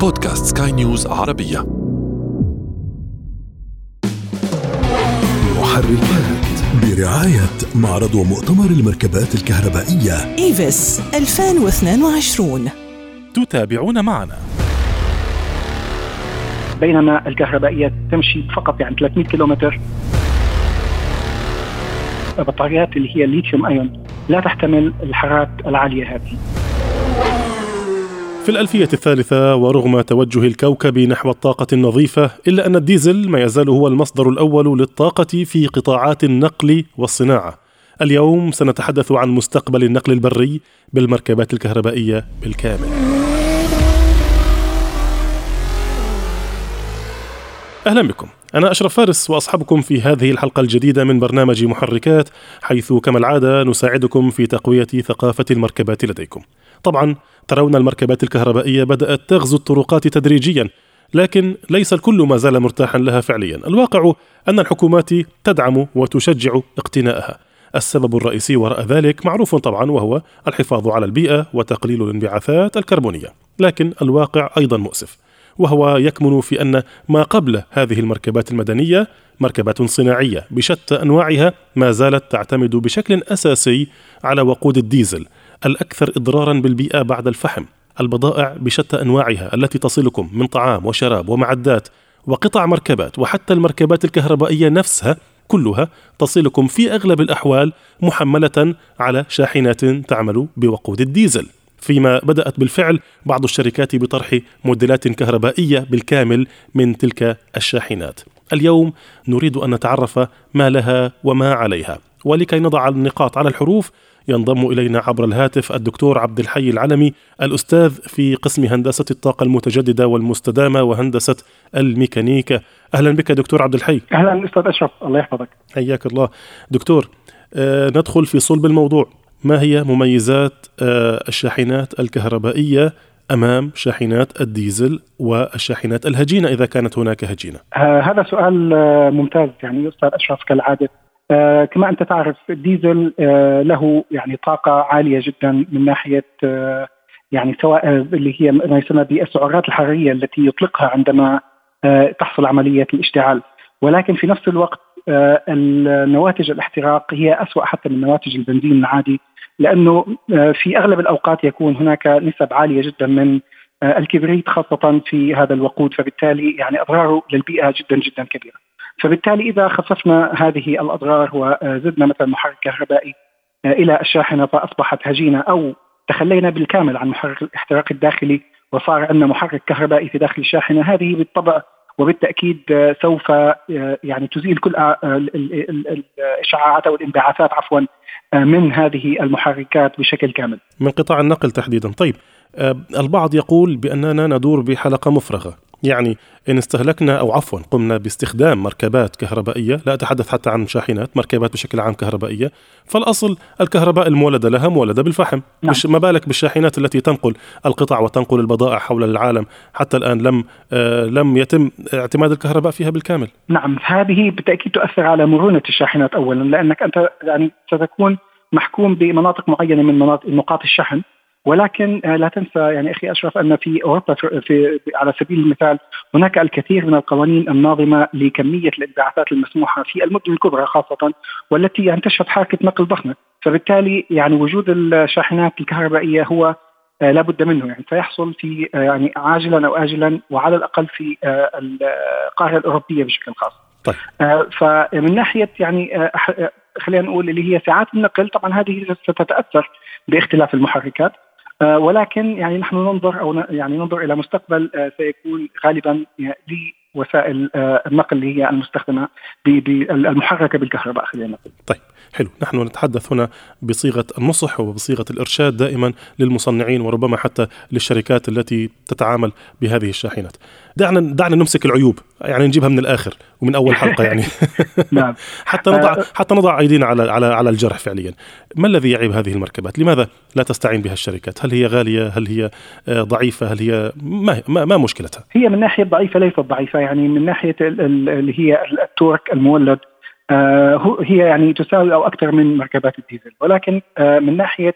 بودكاست سكاي نيوز عربية. محركات برعاية معرض ومؤتمر المركبات الكهربائية. إيفس 2022 تتابعون معنا. بينما الكهربائية تمشي فقط يعني 300 كيلومتر. البطاريات اللي هي الليثيوم آيون لا تحتمل الحرارات العالية هذه. في الألفية الثالثة ورغم توجه الكوكب نحو الطاقة النظيفة إلا أن الديزل ما يزال هو المصدر الأول للطاقة في قطاعات النقل والصناعة. اليوم سنتحدث عن مستقبل النقل البري بالمركبات الكهربائية بالكامل. أهلا بكم. أنا أشرف فارس وأصحابكم في هذه الحلقة الجديدة من برنامج محركات حيث كما العادة نساعدكم في تقوية ثقافة المركبات لديكم. طبعا ترون المركبات الكهربائية بدأت تغزو الطرقات تدريجيا لكن ليس الكل ما زال مرتاحا لها فعليا. الواقع أن الحكومات تدعم وتشجع اقتناءها السبب الرئيسي وراء ذلك معروف طبعا وهو الحفاظ على البيئة وتقليل الانبعاثات الكربونية. لكن الواقع أيضا مؤسف وهو يكمن في أن ما قبل هذه المركبات المدنية مركبات صناعية بشتى أنواعها ما زالت تعتمد بشكل أساسي على وقود الديزل. الأكثر إضرارا بالبيئة بعد الفحم البضائع بشتى أنواعها التي تصلكم من طعام وشراب ومعدات وقطع مركبات وحتى المركبات الكهربائية نفسها كلها تصلكم في أغلب الأحوال محملة على شاحنات تعمل بوقود الديزل فيما بدأت بالفعل بعض الشركات بطرح موديلات كهربائية بالكامل من تلك الشاحنات. اليوم نريد أن نتعرف ما لها وما عليها، ولكي نضع النقاط على الحروف ينضم إلينا عبر الهاتف الدكتور عبد الحي العلمي الأستاذ في قسم هندسة الطاقة المتجددة والمستدامة وهندسة الميكانيكا. أهلا بك دكتور عبد الحي. أهلا أستاذ أشرف الله يحفظك. حياك الله. دكتور آه ندخل في صلب الموضوع. ما هي مميزات آه، الشاحنات الكهربائية أمام شاحنات الديزل والشاحنات الهجينة إذا كانت هناك هجينة؟ آه هذا سؤال آه ممتاز. يعني أستاذ أشرف كالعادة آه كما أنت تعرف الديزل آه له يعني طاقة عالية جدا من ناحية آه يعني سواء اللي هي ما يسمى بالسعرات الحرارية التي يطلقها عندما تحصل عملية الاشتعال ولكن في نفس الوقت النواتج الاحتراق هي أسوأ حتى من نواتج البنزين العادي لأنه آه، في أغلب الأوقات يكون هناك نسب عالية جدا من الكبريت خاصة في هذا الوقود فبالتالي يعني أضراره للبيئة جدا جدا كبيرة. فبالتالي إذا خففنا هذه الأضرار وزدنا مثلا محرك كهربائي آه، إلى الشاحنة فأصبحت هجينة أو تخلينا بالكامل عن محرك الاحتراق الداخلي وصار عندنا محرك كهربائي في داخل الشاحنة. هذه بالطبع وبالتأكيد سوف يعني تزيل كل الإشعاعات أو الانبعاثات عفوا من هذه المحركات بشكل كامل. من قطاع النقل تحديدا، طيب البعض يقول بأننا ندور بحلقة مفرغة، يعني إن استهلكنا أو عفوا قمنا باستخدام مركبات كهربائية لا أتحدث حتى عن شاحنات مركبات بشكل عام كهربائية فالأصل الكهرباء المولدة لها مولدة بالفحم. نعم. ما بالك بالشاحنات التي تنقل القطع وتنقل البضائع حول العالم؟ حتى الآن لم آه لم يتم اعتماد الكهرباء فيها بالكامل. نعم هذه بالتأكيد تؤثر على مرونة الشاحنات أولا لأنك أنت يعني ستكون محكوم بمناطق معينة من مناطق نقاط الشحن. ولكن آه، لا تنسى يعني أخي أشرف أن في أوروبا في على سبيل المثال هناك الكثير من القوانين الناظمة لكمية الانبعاثات المسموحة في المدن الكبرى خاصة والتي يعني تشهد حركة نقل ضخمة، فبالتالي يعني وجود الشاحنات الكهربائية هو آه لابد منه يعني سيحصل في آه يعني عاجلا أو اجلا وعلى الأقل في آه القاره الأوروبية بشكل خاص. طيب. فمن ناحية يعني خلينا نقول اللي هي ساعات النقل طبعا هذه ستتأثر باختلاف المحركات ولكن يعني نحن ننظر أو يعني ننظر إلى مستقبل آه، سيكون غالبا لوسائل آه، النقل اللي هي المستخدمة المحركة بالكهرباء خلينا نقول. طيب حلو. نحن نتحدث هنا بصيغة النصح وبصيغة الإرشاد دائما للمصنعين وربما حتى للشركات التي تتعامل بهذه الشاحنات. دعنا دعنا نمسك العيوب يعني نجيبها من الآخر ومن أول حلقة يعني. نعم. حتى نضع حتى نضع أيدينا على على على الجرح فعليا. ما الذي يعيب هذه المركبات؟ لماذا لا تستعين بها الشركات؟ هل هي غالية؟ هل هي آه، ضعيفة؟ هل هي ما ما, ما مشكلتها؟ هي من ناحية ضعيفة ليست ضعيفة. يعني من ناحية اللي هي التورك المولد آه، هي يعني تساوي أو أكثر من مركبات الديزل. ولكن آه، من ناحية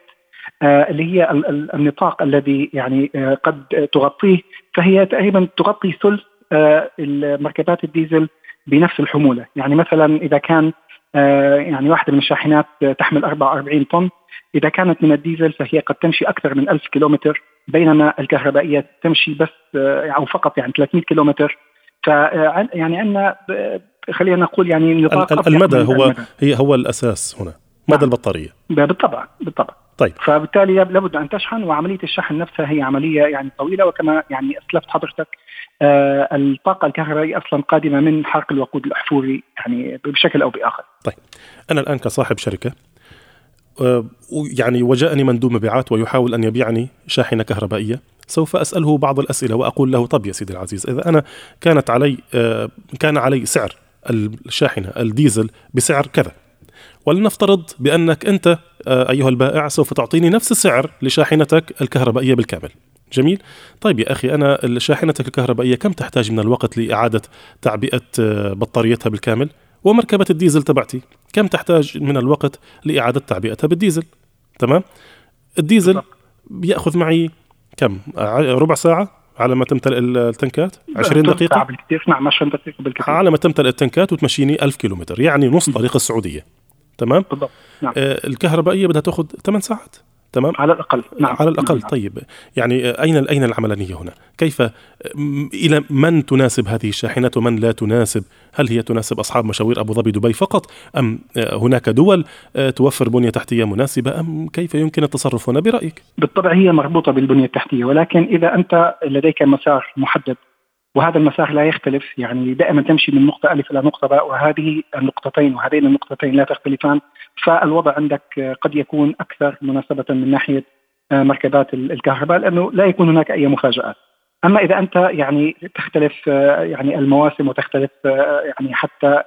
اللي هي النطاق الذي يعني قد تغطيه فهي تقريبا تغطي ثلث المركبات الديزل بنفس الحمولة، يعني مثلا إذا كان يعني واحدة من الشاحنات تحمل 44 طن إذا كانت من الديزل فهي قد تمشي أكثر من 1000 كيلومتر بينما الكهربائية تمشي بس أو فقط يعني 300 كيلومتر ف يعني عندنا خلينا نقول يعني نطاق المدى هو المدى. هي هو الأساس هنا مدى نعم. البطارية بالطبع بالطبع طيب فبالتالي لابد أن تشحن وعملية الشحن نفسها هي عملية يعني طويلة وكما يعني أسلفت حضرتك آه الطاقة الكهربائية أصلا قادمة من حرق الوقود الأحفوري يعني بشكل أو بآخر. طيب أنا الآن كصاحب شركة آه يعني وجاءني مندوب مبيعات ويحاول أن يبيعني شاحنة كهربائية سوف أسأله بعض الأسئلة وأقول له طب يا سيدي العزيز إذا أنا كانت علي آه كان علي سعر الشاحنة الديزل بسعر كذا ولنفترض بأنك أنت آه، أيها البائع سوف تعطيني نفس السعر لشاحنتك الكهربائية بالكامل. جميل؟ طيب يا أخي أنا شاحنتك الكهربائية كم تحتاج من الوقت لإعادة تعبئة آه، بطاريتها بالكامل؟ ومركبة الديزل تبعتي كم تحتاج من الوقت لإعادة تعبئتها بالديزل؟ تمام؟ الديزل بياخذ معي كم؟ ربع ساعة على ما تمتلئ التنكات؟ 20 دقيقة؟ بالكثير نعم 20 دقيقة بالكثير على ما تمتلئ التنكات وتمشيني 1000 كيلومتر يعني نص طريق السعودية. تمام؟ بالضبط نعم. آه الكهربائية بدها تاخذ 8 ساعات. تمام على الأقل نعم على الأقل نعم. طيب يعني آه، أين أين العملانية هنا؟ كيف آه، إلى من تناسب هذه الشاحنات ومن لا تناسب؟ هل هي تناسب أصحاب مشاوير أبو ظبي دبي فقط أم آه، هناك دول توفر بنية تحتية مناسبة أم كيف يمكن التصرف هنا برأيك؟ بالطبع هي مربوطة بالبنية التحتية ولكن إذا أنت لديك مسار محدد وهذا المسار لا يختلف. يعني دائما تمشي من نقطة ألف إلى نقطة باء وهذه النقطتين وهذين النقطتين لا تختلفان. فالوضع عندك قد يكون أكثر مناسبة من ناحية آه، مركبات الكهرباء لأنه لا يكون هناك أي مفاجآت. أما إذا أنت يعني تختلف آه، يعني المواسم وتختلف آه، يعني حتى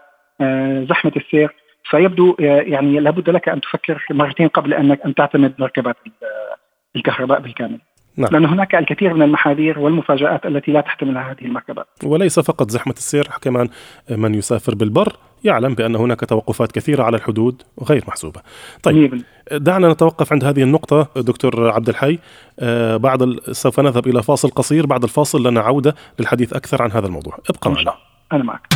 زحمة السير فيبدو يعني لابد لك أن تفكر مرتين قبل أنك أن تعتمد مركبات الكهرباء بالكامل. نعم. لأن هناك الكثير من المحاذير والمفاجآت التي لا تحتملها هذه المركبات. وليس فقط زحمة السير كمان من يسافر بالبر يعلم بأن هناك توقفات كثيرة على الحدود غير محسوبة. طيب دعنا نتوقف عند هذه النقطة دكتور عبد الحي. آه، بعد سوف نذهب إلى فاصل قصير. بعد الفاصل لنا عودة للحديث أكثر عن هذا الموضوع. ابقى معنا. أنا معك.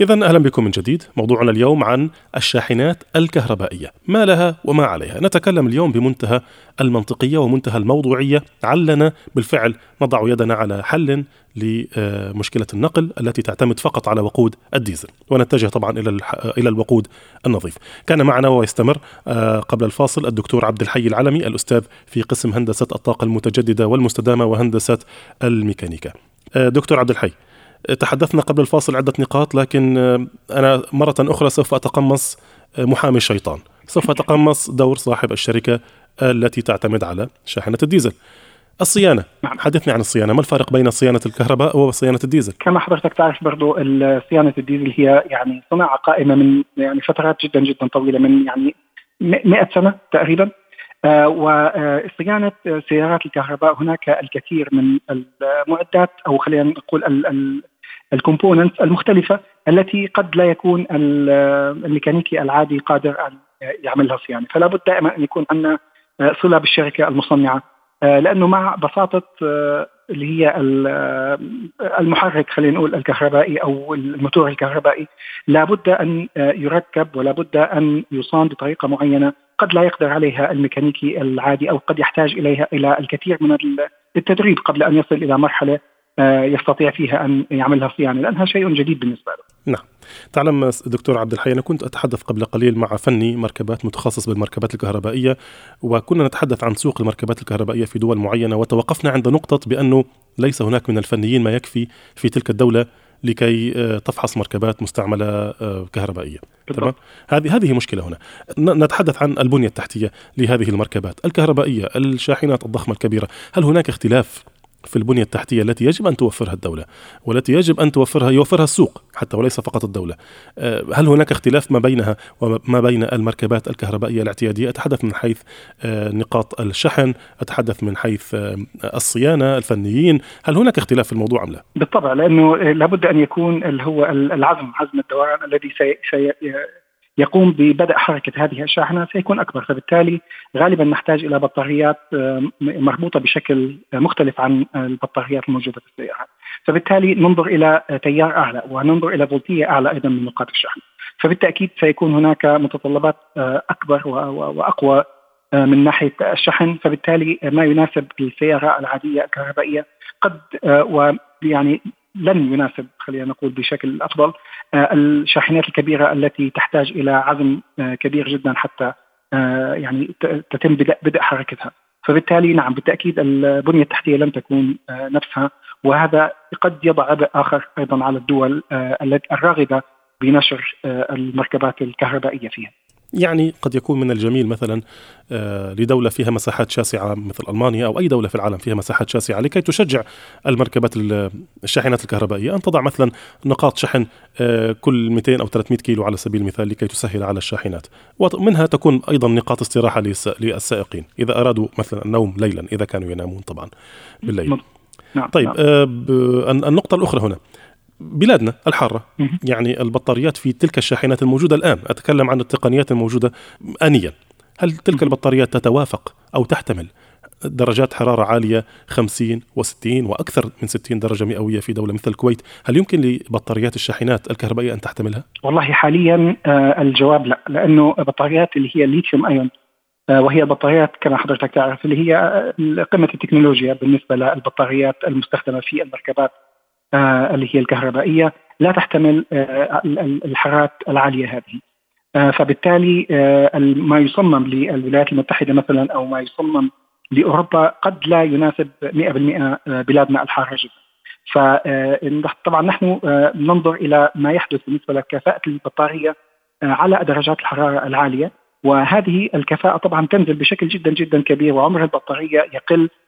إذا أهلا بكم من جديد. موضوعنا اليوم عن الشاحنات الكهربائية. ما لها وما عليها. نتكلم اليوم بمنتهى المنطقية ومنتهى الموضوعية. علنا بالفعل نضع يدنا على حل لمشكلة النقل التي تعتمد فقط على وقود الديزل. ونتجه طبعا إلى إلى الوقود النظيف. كان معنا ويستمر آه، قبل الفاصل الدكتور عبد الحي العلمي الأستاذ في قسم هندسة الطاقة المتجددة والمستدامة وهندسة الميكانيكا. آه، دكتور عبد الحي تحدثنا قبل الفاصل عدة نقاط لكن آه، أنا مرة أخرى سوف أتقمص آه، محامي الشيطان. سوف أتقمص دور صاحب الشركة التي تعتمد على شاحنة الديزل. الصيانة. نعم. حدثني عن الصيانة. ما الفارق بين صيانة الكهرباء وصيانة الديزل؟ كما حضرتك تعرف برضو صيانة الديزل هي يعني صناعة قائمة من يعني فترات جدا جدا طويلة من يعني 100 سنة تقريبا. وصيانة سيارات الكهرباء. هناك الكثير من المعدات أو خلينا نقول ال components المختلفة التي قد لا يكون الميكانيكي العادي قادر أن يعملها صيانة، فلا بد دائما أن يكون عندنا صلة بالشركة المصنعة. لأنه مع بساطة اللي هي المحرك خلينا نقول الكهربائي أو الموتور الكهربائي لابد أن يركب ولابد أن يصان بطريقة معينة قد لا يقدر عليها الميكانيكي العادي أو قد يحتاج إليها إلى الكثير من التدريب قبل أن يصل إلى مرحلة آه، يستطيع فيها أن يعملها صيانة لأنها شيء جديد بالنسبة له. نعم. تعلم دكتور عبد الحي أنا كنت أتحدث قبل قليل مع فني مركبات متخصص بالمركبات الكهربائية وكنا نتحدث عن سوق المركبات الكهربائية في دول معينة وتوقفنا عند نقطة بأنه ليس هناك من الفنيين ما يكفي في تلك الدولة لكي آه، تفحص مركبات مستعملة آه، كهربائية. تمام؟ هذه هذه مشكلة هنا. نتحدث عن البنية التحتية لهذه المركبات. الكهربائية الشاحنات الضخمة الكبيرة هل هناك اختلاف في البنية التحتية التي يجب أن توفرها الدولة والتي يجب أن توفرها يوفرها السوق حتى وليس فقط الدولة. آه، هل هناك اختلاف ما بينها وما بين المركبات الكهربائية الاعتيادية؟ أتحدث من حيث آه، نقاط الشحن أتحدث من حيث آه، الصيانة الفنيين. هل هناك اختلاف في الموضوع أم لا؟ بالطبع لأنه لابد أن يكون اللي هو العزم عزم الدوران الذي سي يقوم ببدء حركة هذه الشاحنه سيكون أكبر فبالتالي غالبا نحتاج إلى بطاريات مربوطة بشكل مختلف عن البطاريات الموجودة في السيارات فبالتالي ننظر إلى تيار أعلى وننظر إلى فولتية أعلى أيضا من نقاط الشحن. فبالتأكيد سيكون هناك متطلبات أكبر وأقوى من ناحية الشحن. فبالتالي ما يناسب السيارة العادية الكهربائية قد ويعني لن يناسب خلينا نقول بشكل أفضل الشاحنات الكبيرة التي تحتاج إلى عزم كبير جدا حتى يعني تتم بدء حركتها فبالتالي نعم بالتأكيد البنية التحتية لن تكون نفسها وهذا قد يضع عبء آخر أيضا على الدول الراغبه بنشر المركبات الكهربائية فيها. يعني قد يكون من الجميل مثلا آه، لدولة فيها مساحات شاسعة مثل ألمانيا أو أي دولة في العالم فيها مساحات شاسعة لكي تشجع المركبات الشاحنات الكهربائية. أن تضع مثلا نقاط شحن آه، كل 200 أو 300 كيلو على سبيل المثال لكي تسهل على الشاحنات. ومنها تكون أيضا نقاط استراحة للسائقين. إذا أرادوا مثلا النوم ليلا إذا كانوا ينامون طبعا بالليل. نعم. طيب نعم. آه النقطة الأخرى هنا. بلادنا الحارة. يعني البطاريات في تلك الشاحنات الموجودة الآن. أتكلم عن التقنيات الموجودة آنيا. هل تلك البطاريات تتوافق أو تحتمل درجات حرارة عالية 50 و60 وأكثر من 60 درجة مئوية في دولة مثل الكويت؟ هل يمكن لبطاريات الشاحنات الكهربائية أن تحتملها؟ والله حاليا آه، الجواب لا. لأنه بطاريات اللي هي الليثيوم أيون آه، وهي بطاريات كما حضرتك تعرف اللي هي آه، قمة التكنولوجيا بالنسبة للبطاريات المستخدمة في المركبات. اللي هي الكهربائية لا تحتمل آه، الحرارات العالية هذه. آه، فبالتالي ما يصمم للولايات المتحدة مثلا أو ما يصمم لأوروبا قد لا يناسب 100% بلادنا الحاره جدا. فطبعا نحن ننظر إلى ما يحدث بالنسبة لكفاءة البطارية على درجات الحرارة العالية. وهذه الكفاءة طبعا تنزل بشكل جدا جدا كبير وعمر البطارية يقل. آه،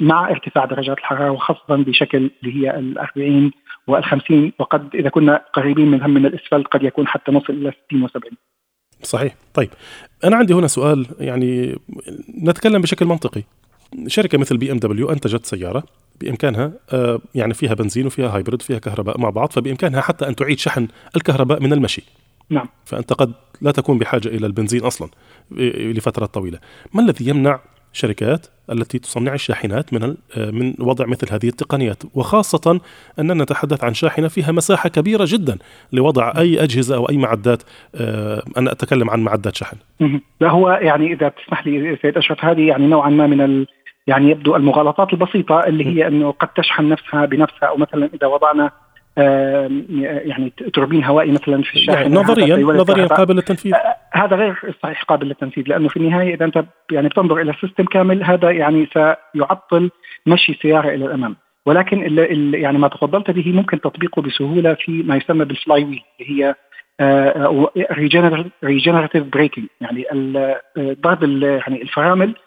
مع ارتفاع درجات الحرارة وخاصه بشكل اللي هي ال 40 وال 50 وقد إذا كنا قريبين منها من الإسفلت قد يكون حتى نصل إلى 60 و70 صحيح. طيب أنا عندي هنا سؤال يعني نتكلم بشكل منطقي. شركة مثل BMW أنتجت سيارة بإمكانها آه، يعني فيها بنزين وفيها hybrid فيها كهرباء مع بعض فبإمكانها حتى أن تعيد شحن الكهرباء من المشي. نعم. فأنت قد لا تكون بحاجة إلى البنزين أصلا لفترات طويلة. ما الذي يمنع شركات التي تصنع الشاحنات من آه، من وضع مثل هذه التقنيات وخاصة أننا نتحدث عن شاحنة فيها مساحة كبيرة جدا لوضع أي أجهزة أو أي معدات آه، أنا أتكلم عن معدات شحن لا هو يعني إذا تسمح لي سيد أشرف هذه يعني نوعا ما من ال يعني يبدو المغالطات البسيطة اللي هي أنه قد تشحن نفسها بنفسها أو مثلا إذا وضعنا يعني توربين هوائي مثلا في الشاحن يعني نظريا نظريا قابل للتنفيذ. آه، هذا غير صحيح قابل للتنفيذ لأنه في النهاية إذا أنت يعني بتنظر إلى ال system كامل هذا يعني سيعطل مشي السياره إلى الأمام. ولكن اللي يعني ما تفضلت به ممكن تطبيقه بسهولة في ما يسمى بال flywheel اللي هي regenerative braking يعني آه، ضرب يعني الفرامل آه،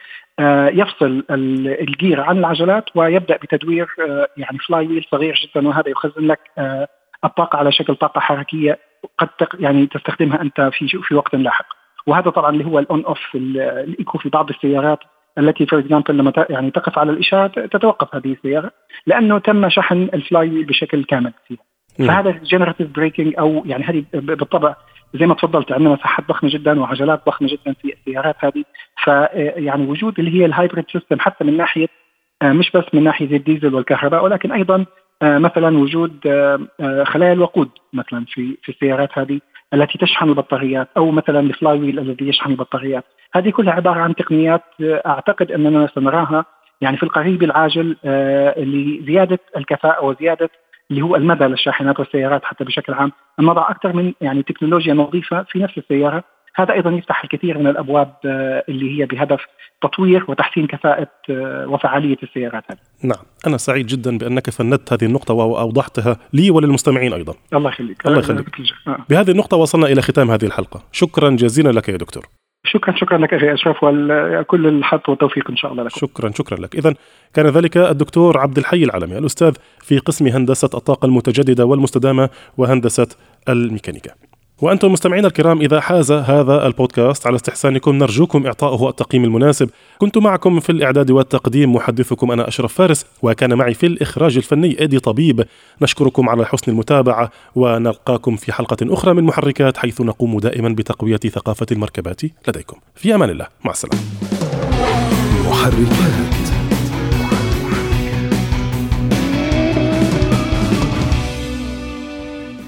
يفصل الجير عن العجلات ويبدأ بتدوير آه، يعني flywheel صغير جدا وهذا يخزن لك آه، الطاقة على شكل طاقة حركية قد يعني تستخدمها أنت في في وقت لاحق. وهذا طبعا اللي هو ال on off ال eco في بعض السيارات التي for example لما يعني تقف على الإشارة تتوقف هذه السيارة لأنه تم شحن ال flywheel بشكل كامل فيها. فهذا regenerative braking أو يعني هذه بالطبع زي ما تفضلت عندنا مساحات ضخمة جدا وعجلات ضخمة جدا في السيارات هذه. فيعني وجود اللي هي ال hybrid system حتى من ناحية آه، مش بس من ناحية الديزل والكهرباء ولكن أيضا آه، مثلا وجود آه، خلايا الوقود مثلا في في السيارات هذه التي تشحن البطاريات أو مثلا الفلاي ويل الذي يشحن البطاريات. هذه كلها عبارة عن تقنيات أعتقد أننا سنراها يعني في القريب العاجل لزيادة الكفاءة وزيادة اللي هو المدى للشاحنات والسيارات حتى بشكل عام ان نضع أكثر من يعني تكنولوجيا نظيفة في نفس السيارة هذا أيضا يفتح الكثير من الأبواب آه، اللي هي بهدف تطوير وتحسين كفاءة آه، وفعالية السيارات هذه. نعم، أنا سعيد جدا بأنك فندت هذه النقطة وأوضحتها لي وللمستمعين أيضا. الله يخليك. الله يخليك. آه. بهذه النقطة وصلنا إلى ختام هذه الحلقة، شكرا جزيلا لك يا دكتور. شكرا شكرا لك أخي أشرف وكل الحظ والتوفيق إن شاء الله لكم. شكرا شكرا لك، اذا كان ذلك الدكتور عبد الحي العلمي الأستاذ في قسم هندسة الطاقة المتجددة والمستدامة وهندسة الميكانيكا. وأنتم مستمعينا الكرام إذا حاز هذا البودكاست على استحسانكم نرجوكم إعطائه التقييم المناسب. كنت معكم في الإعداد والتقديم محدثكم أنا أشرف فارس وكان معي في الإخراج الفني إيدي طبيب. نشكركم على حسن المتابعة ونلقاكم في حلقة أخرى من محركات حيث نقوم دائما بتقوية ثقافة المركبات لديكم. في أمان الله. مع السلامة. محركات.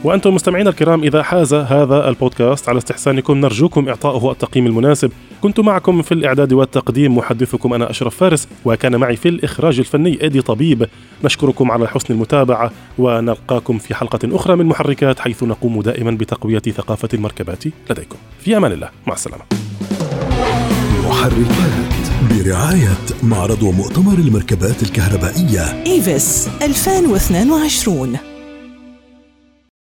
وأنتم مستمعينا الكرام إذا حاز هذا البودكاست على استحسانكم نرجوكم إعطائه التقييم المناسب. كنت معكم في الإعداد والتقديم محدثكم أنا أشرف فارس وكان معي في الإخراج الفني إيدي طبيب. نشكركم على حسن المتابعة ونلقاكم في حلقة أخرى من محركات حيث نقوم دائما بتقوية ثقافة المركبات لديكم. في أمان الله. مع السلامة. محركات برعاية معرض ومؤتمر المركبات الكهربائية. إيفس 2022